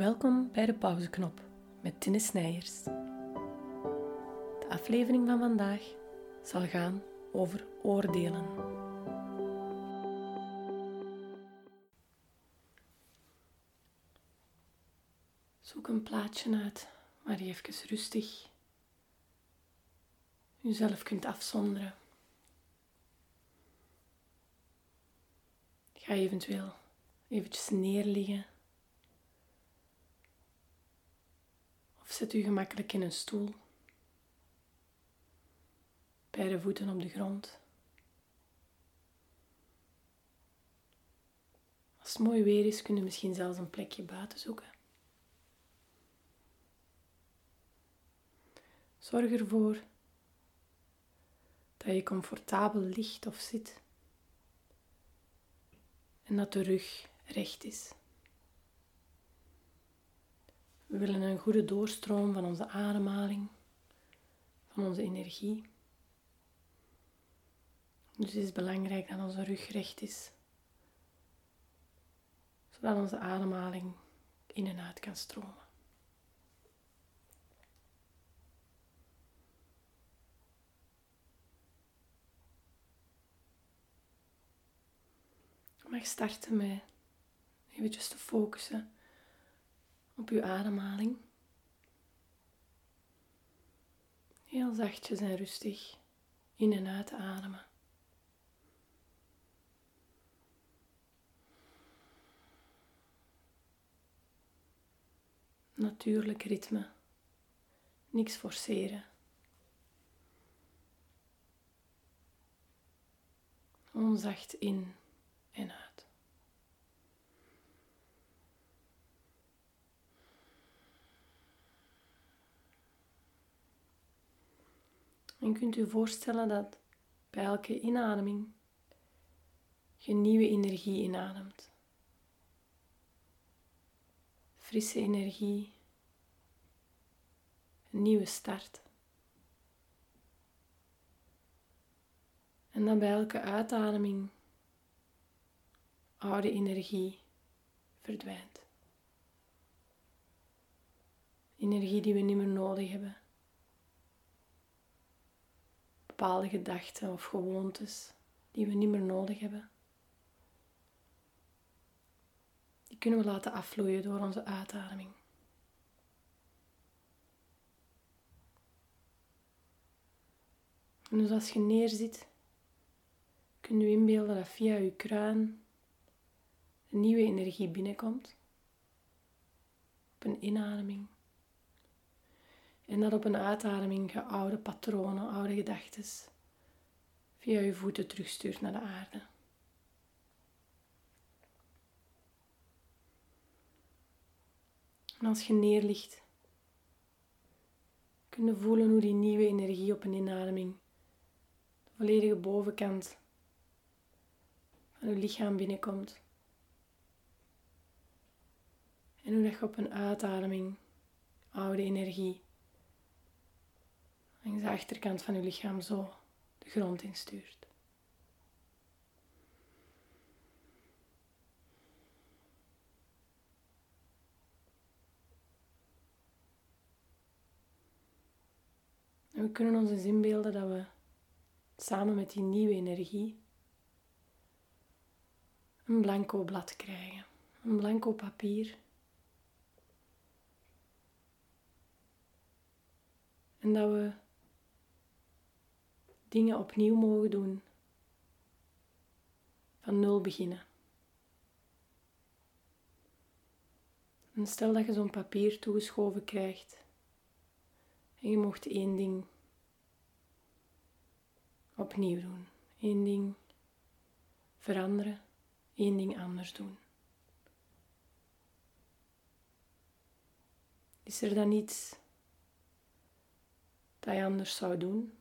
Welkom bij de pauzeknop met Tinne Snijers. De aflevering van vandaag zal gaan over oordelen. Zoek een plaatje uit waar je even rustig jezelf kunt afzonderen. Ga eventueel eventjes neerliggen zet u gemakkelijk in een stoel. Beide voeten op de grond. Als het mooi weer is, kun je misschien zelfs een plekje buiten zoeken. Zorg ervoor dat je comfortabel ligt of zit en dat de rug recht is. We willen een goede doorstroom van onze ademhaling, van onze energie. Dus het is belangrijk dat onze rug recht is, zodat onze ademhaling in en uit kan stromen. Je mag starten met eventjes te focussen op uw ademhaling. Heel zachtjes en rustig in en uit ademen. Natuurlijk ritme. Niks forceren. Onzacht in en uit. En kunt u voorstellen dat bij elke inademing je nieuwe energie inademt. Frisse energie, een nieuwe start. En dan bij elke uitademing oude energie verdwijnt. Energie die we niet meer nodig hebben. Bepaalde gedachten of gewoontes die we niet meer nodig hebben. Die kunnen we laten afvloeien door onze uitademing. En dus als je neerzit, kun je inbeelden dat via je kruin een nieuwe energie binnenkomt. Op een inademing. En dat op een uitademing je oude patronen, oude gedachten via je voeten terugstuurt naar de aarde. En als je neerligt, kun je voelen hoe die nieuwe energie op een inademing de volledige bovenkant van je lichaam binnenkomt. En hoe dat je op een uitademing oude energie langs de achterkant van je lichaam zo de grond instuurt. En we kunnen ons eens inbeelden dat we samen met die nieuwe energie een blanco blad krijgen, een blanco papier. En dat we dingen opnieuw mogen doen. Van nul beginnen. En stel dat je zo'n papier toegeschoven krijgt en je mocht één ding opnieuw doen. Eén ding veranderen, één ding anders doen. Is er dan iets dat je anders zou doen?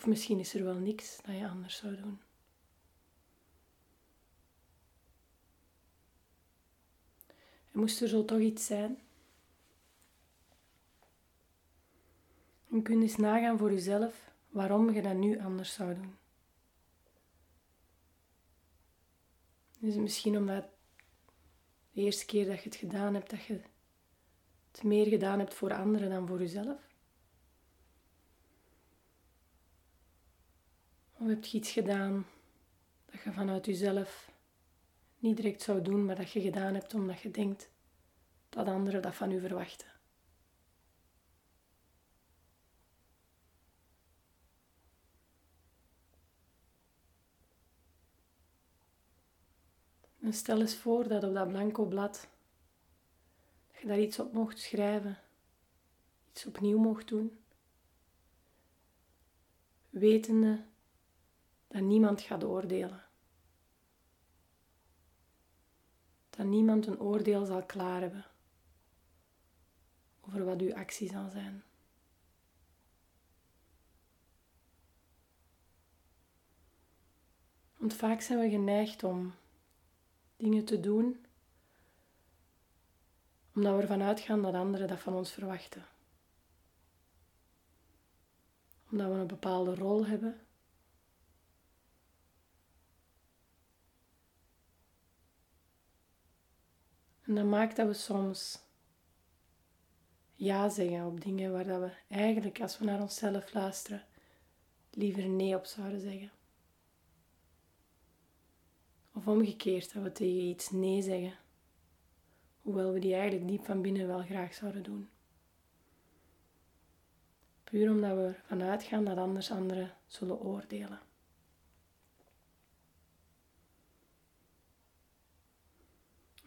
Of misschien is er wel niks dat je anders zou doen. En moest er zo toch iets zijn? En kun je eens nagaan voor jezelf waarom je dat nu anders zou doen. Is het misschien omdat De eerste keer dat je het gedaan hebt, dat je het meer gedaan hebt voor anderen dan voor jezelf? Of heb je iets gedaan dat je vanuit jezelf niet direct zou doen, maar dat je gedaan hebt omdat je denkt dat anderen dat van u verwachten? En stel eens voor dat op dat blanco blad dat je daar iets op mocht schrijven, iets opnieuw mocht doen, wetende dat niemand gaat oordelen. Dat niemand een oordeel zal klaar hebben over wat uw actie zal zijn. Want vaak zijn we geneigd om dingen te doen omdat we ervan uitgaan dat anderen dat van ons verwachten. Omdat we een bepaalde rol hebben. En dat maakt dat we soms ja zeggen op dingen waar dat we eigenlijk, als we naar onszelf luisteren, liever nee op zouden zeggen. Of omgekeerd, dat we tegen iets nee zeggen, hoewel we die eigenlijk diep van binnen wel graag zouden doen. Puur omdat we ervan uitgaan dat anders anderen zullen oordelen.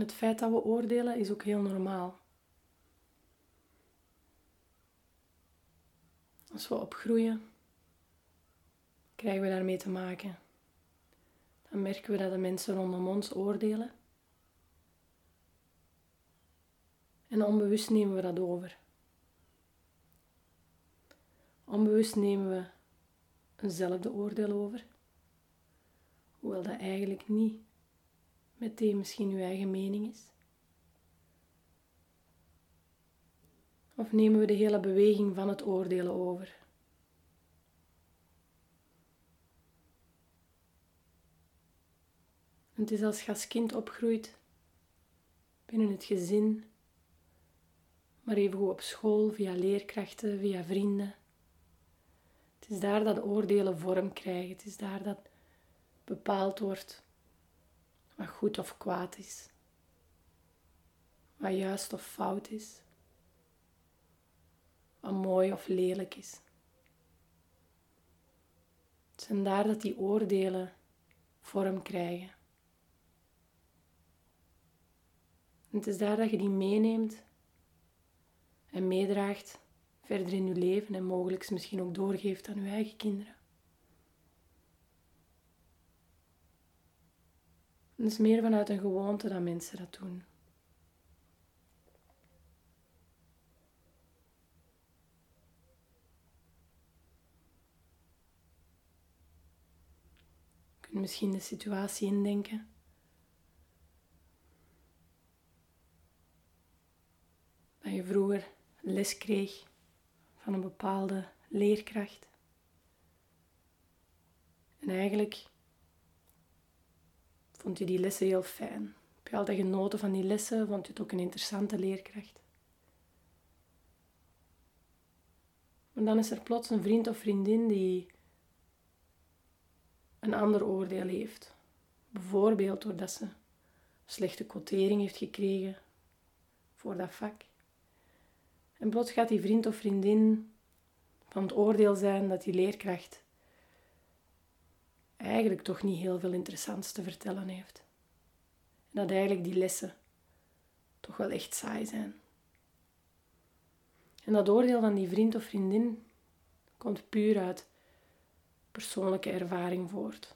Het feit dat we oordelen is ook heel normaal. Als we opgroeien, krijgen we daarmee te maken dan merken we dat de mensen rondom ons oordelen. En onbewust nemen we dat over. Onbewust nemen we eenzelfde oordeel over, hoewel dat eigenlijk niet meteen misschien uw eigen mening is. Of nemen we de hele beweging van het oordelen over? het is als je als kind opgroeit binnen het gezin, maar even op school, via leerkrachten, via vrienden. Het is daar dat oordelen vorm krijgen. Het is daar dat bepaald wordt wat goed of kwaad is, wat juist of fout is, wat mooi of lelijk is. Het zijn daar dat die oordelen vorm krijgen. het is daar dat je die meeneemt en meedraagt verder in je leven en mogelijk misschien ook doorgeeft aan je eigen kinderen. Het is meer vanuit een gewoonte dat mensen dat doen. Je kunt misschien de situatie indenken dat je vroeger les kreeg van een bepaalde leerkracht. En eigenlijk vond je die lessen heel fijn. Heb je altijd genoten van die lessen? Vond je het ook een interessante leerkracht? Maar dan is er plots een vriend of vriendin die een ander oordeel heeft. Bijvoorbeeld doordat ze slechte quotering heeft gekregen voor dat vak. En plots gaat die vriend of vriendin van het oordeel zijn dat die leerkracht eigenlijk toch niet heel veel interessants te vertellen heeft. En dat eigenlijk die lessen toch wel echt saai zijn. En dat oordeel van die vriend of vriendin komt puur uit persoonlijke ervaring voort.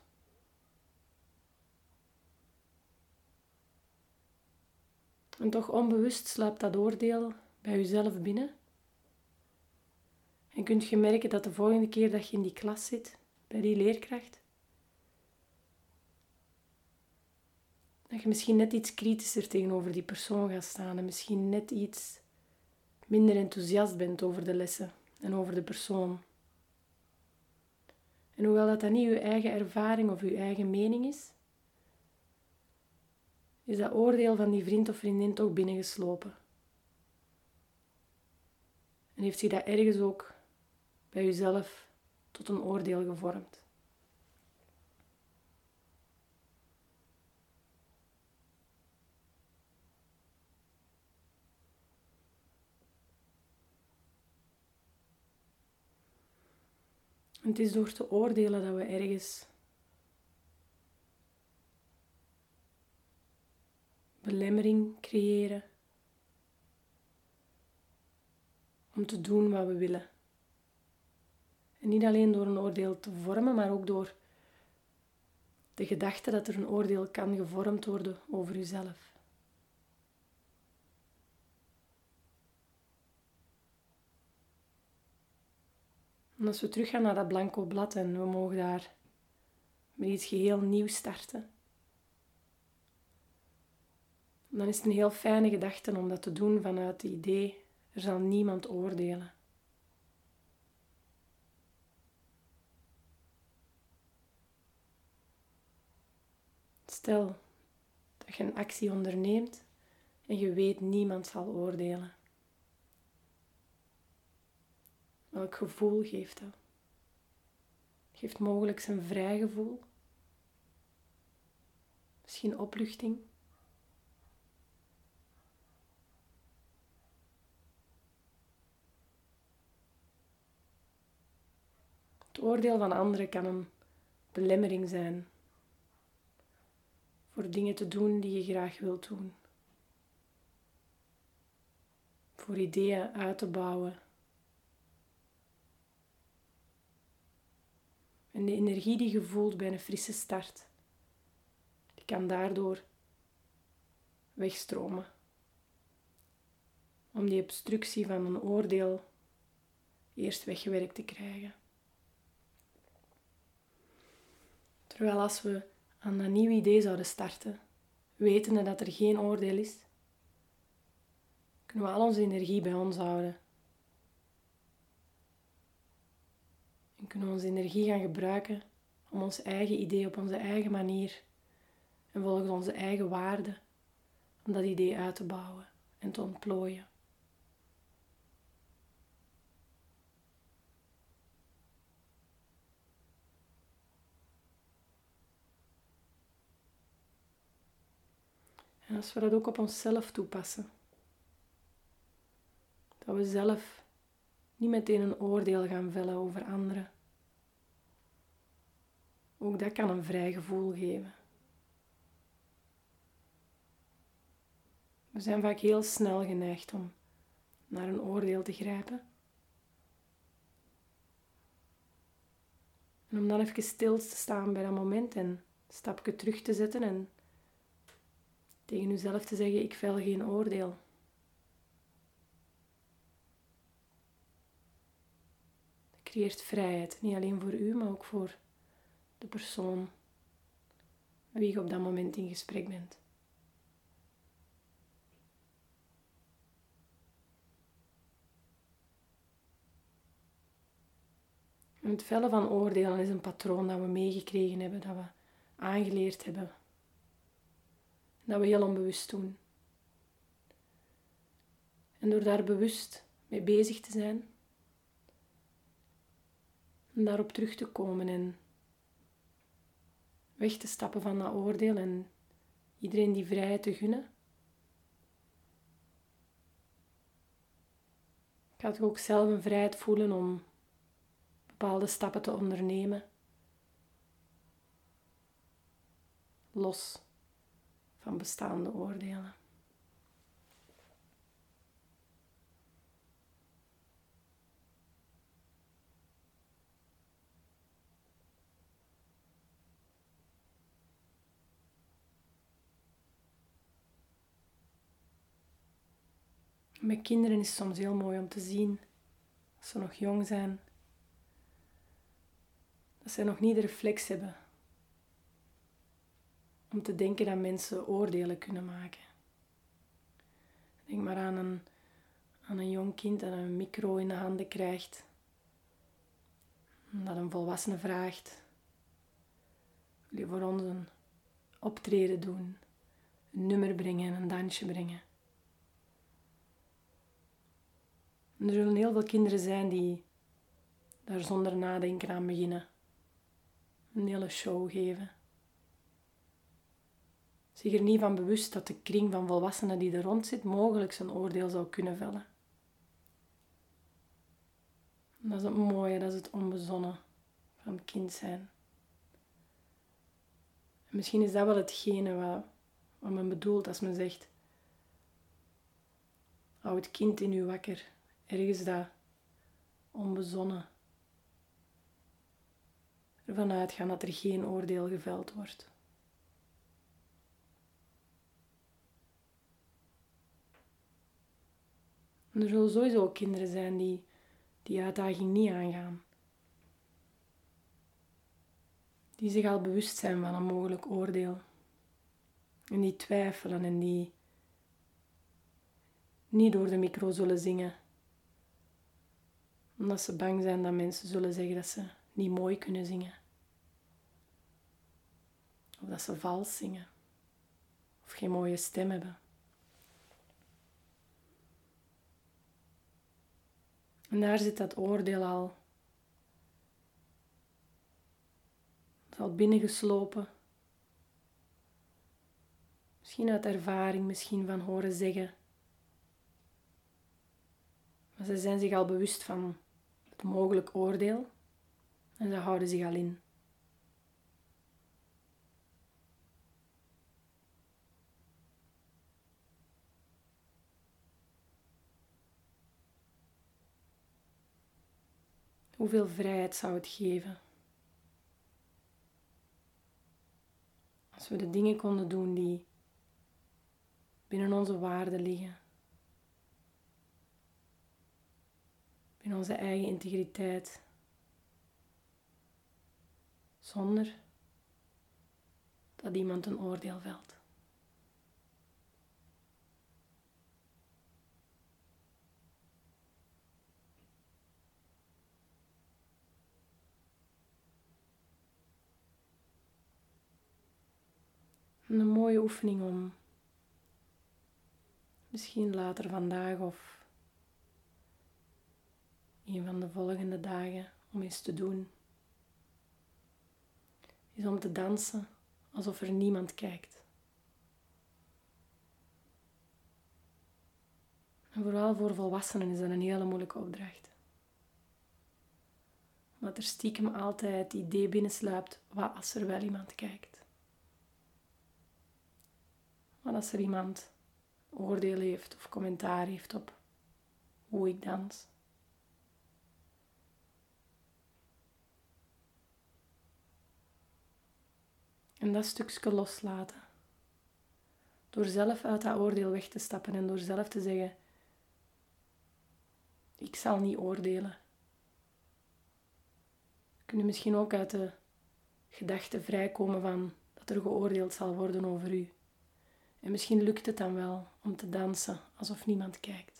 En toch onbewust slaapt dat oordeel bij jezelf binnen. En kunt je merken dat de volgende keer dat je in die klas zit, bij die leerkracht, dat je misschien net iets kritischer tegenover die persoon gaat staan en misschien net iets minder enthousiast bent over de lessen en over de persoon. En hoewel dat, dat niet je eigen ervaring of je eigen mening is, is dat oordeel van die vriend of vriendin toch binnengeslopen. En heeft zich dat ergens ook bij uzelf tot een oordeel gevormd. Het is door te oordelen dat we ergens belemmering creëren om te doen wat we willen. En niet alleen door een oordeel te vormen, maar ook door de gedachte dat er een oordeel kan gevormd worden over uzelf. En als we teruggaan naar dat blanco blad en we mogen daar met iets geheel nieuws starten, dan is het een heel fijne gedachte om dat te doen vanuit het idee, er zal niemand oordelen. Stel dat je een actie onderneemt en je weet niemand zal oordelen. Welk gevoel geeft dat? Geeft mogelijk een vrij gevoel? Misschien opluchting? Het oordeel van anderen kan een belemmering zijn voor dingen te doen die je graag wilt doen. Voor ideeën uit te bouwen En de energie die je voelt bij een frisse start, die kan daardoor wegstromen. Om die obstructie van een oordeel eerst weggewerkt te krijgen. Terwijl als we aan dat nieuwe idee zouden starten, wetende dat er geen oordeel is, kunnen we al onze energie bij ons houden kunnen we onze energie gaan gebruiken om ons eigen idee op onze eigen manier en volgens onze eigen waarden om dat idee uit te bouwen en te ontplooien. En als we dat ook op onszelf toepassen, dat we zelf niet meteen een oordeel gaan vellen over anderen, ook dat kan een vrij gevoel geven. We zijn vaak heel snel geneigd om naar een oordeel te grijpen. En om dan even stil te staan bij dat moment en een stapje terug te zetten en tegen uzelf te zeggen: Ik vel geen oordeel. Dat creëert vrijheid, niet alleen voor u, maar ook voor de persoon met wie je op dat moment in gesprek bent. het vellen van oordelen is een patroon dat we meegekregen hebben, dat we aangeleerd hebben. Dat we heel onbewust doen. En door daar bewust mee bezig te zijn, en daarop terug te komen en weg te stappen van dat oordeel en iedereen die vrijheid te gunnen. Gaat ook zelf een vrijheid voelen om bepaalde stappen te ondernemen. Los van bestaande oordelen. Met kinderen is soms heel mooi om te zien, als ze nog jong zijn, dat ze nog niet de reflex hebben om te denken dat mensen oordelen kunnen maken. Denk maar aan een, aan een jong kind dat een micro in de handen krijgt, dat een volwassene vraagt: Wil je voor ons een optreden doen? een nummer brengen en een dansje brengen. Er zullen heel veel kinderen zijn die daar zonder nadenken aan beginnen. Een hele show geven. Zich er niet van bewust dat de kring van volwassenen die er rond zit mogelijk zijn oordeel zou kunnen vellen. dat is het mooie, dat is het onbezonnen van kind zijn. En misschien is dat wel hetgene wat, wat men bedoelt als men zegt: hou het kind in u wakker. Ergens dat onbezonnen. Ervan uitgaan dat er geen oordeel geveld wordt. er zullen sowieso kinderen zijn die die uitdaging niet aangaan. Die zich al bewust zijn van een mogelijk oordeel. En die twijfelen en die niet door de micro zullen zingen. Omdat ze bang zijn dat mensen zullen zeggen dat ze niet mooi kunnen zingen. Of dat ze vals zingen. Of geen mooie stem hebben. En daar zit dat oordeel al. Het is al binnengeslopen. Misschien uit ervaring, misschien van horen zeggen. Maar ze zijn zich al bewust van mogelijk oordeel en ze houden zich al in. Hoeveel vrijheid zou het geven? Als we de dingen konden doen die binnen onze waarden liggen. Binnen onze eigen integriteit. Zonder dat iemand een oordeel velt. een mooie oefening om misschien later vandaag of een van de volgende dagen om eens te doen. Is om te dansen alsof er niemand kijkt. En vooral voor volwassenen is dat een hele moeilijke opdracht. Omdat er stiekem altijd het idee binnensluipt, wat als er wel iemand kijkt. Maar als er iemand oordeel heeft of commentaar heeft op hoe ik dans. En dat stukje loslaten. Door zelf uit dat oordeel weg te stappen en door zelf te zeggen: Ik zal niet oordelen. Kun je misschien ook uit de gedachte vrijkomen van dat er geoordeeld zal worden over u. En misschien lukt het dan wel om te dansen alsof niemand kijkt.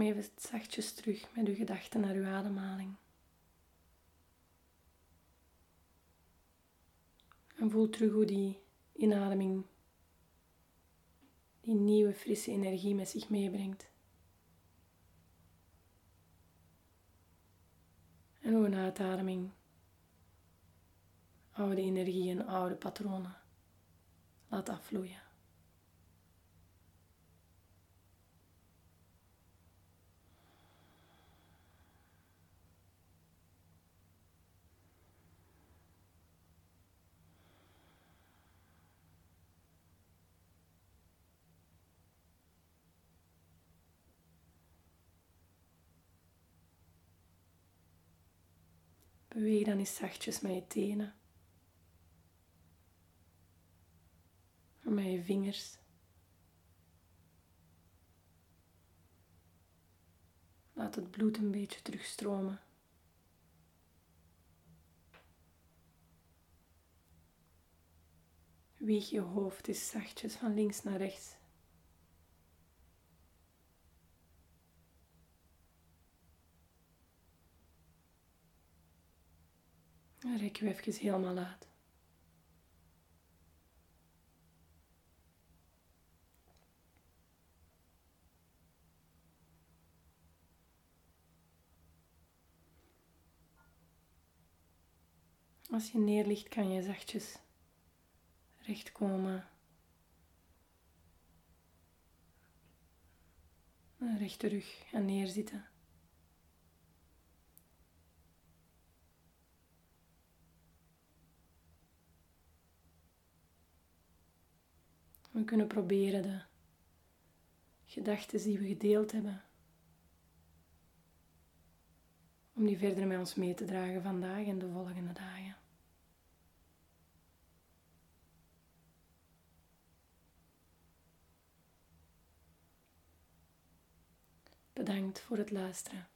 Even zachtjes terug met uw gedachten naar uw ademhaling. En voel terug hoe die inademing die nieuwe frisse energie met zich meebrengt. En hoe een uitademing oude energie en oude patronen laat afvloeien. Beweeg dan eens zachtjes met je tenen. En met je vingers. Laat het bloed een beetje terugstromen. Wieg je hoofd eens zachtjes van links naar rechts. En rek je even helemaal uit. Als je neerligt, kan je zachtjes recht komen. Rechte rug en neerzitten. We kunnen proberen de gedachten die we gedeeld hebben, om die verder met ons mee te dragen vandaag en de volgende dagen. Bedankt voor het luisteren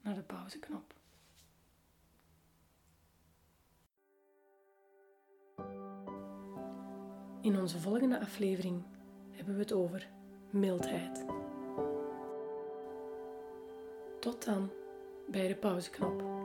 naar de pauzeknop. In onze volgende aflevering hebben we het over mildheid. Tot dan bij de pauzeknop.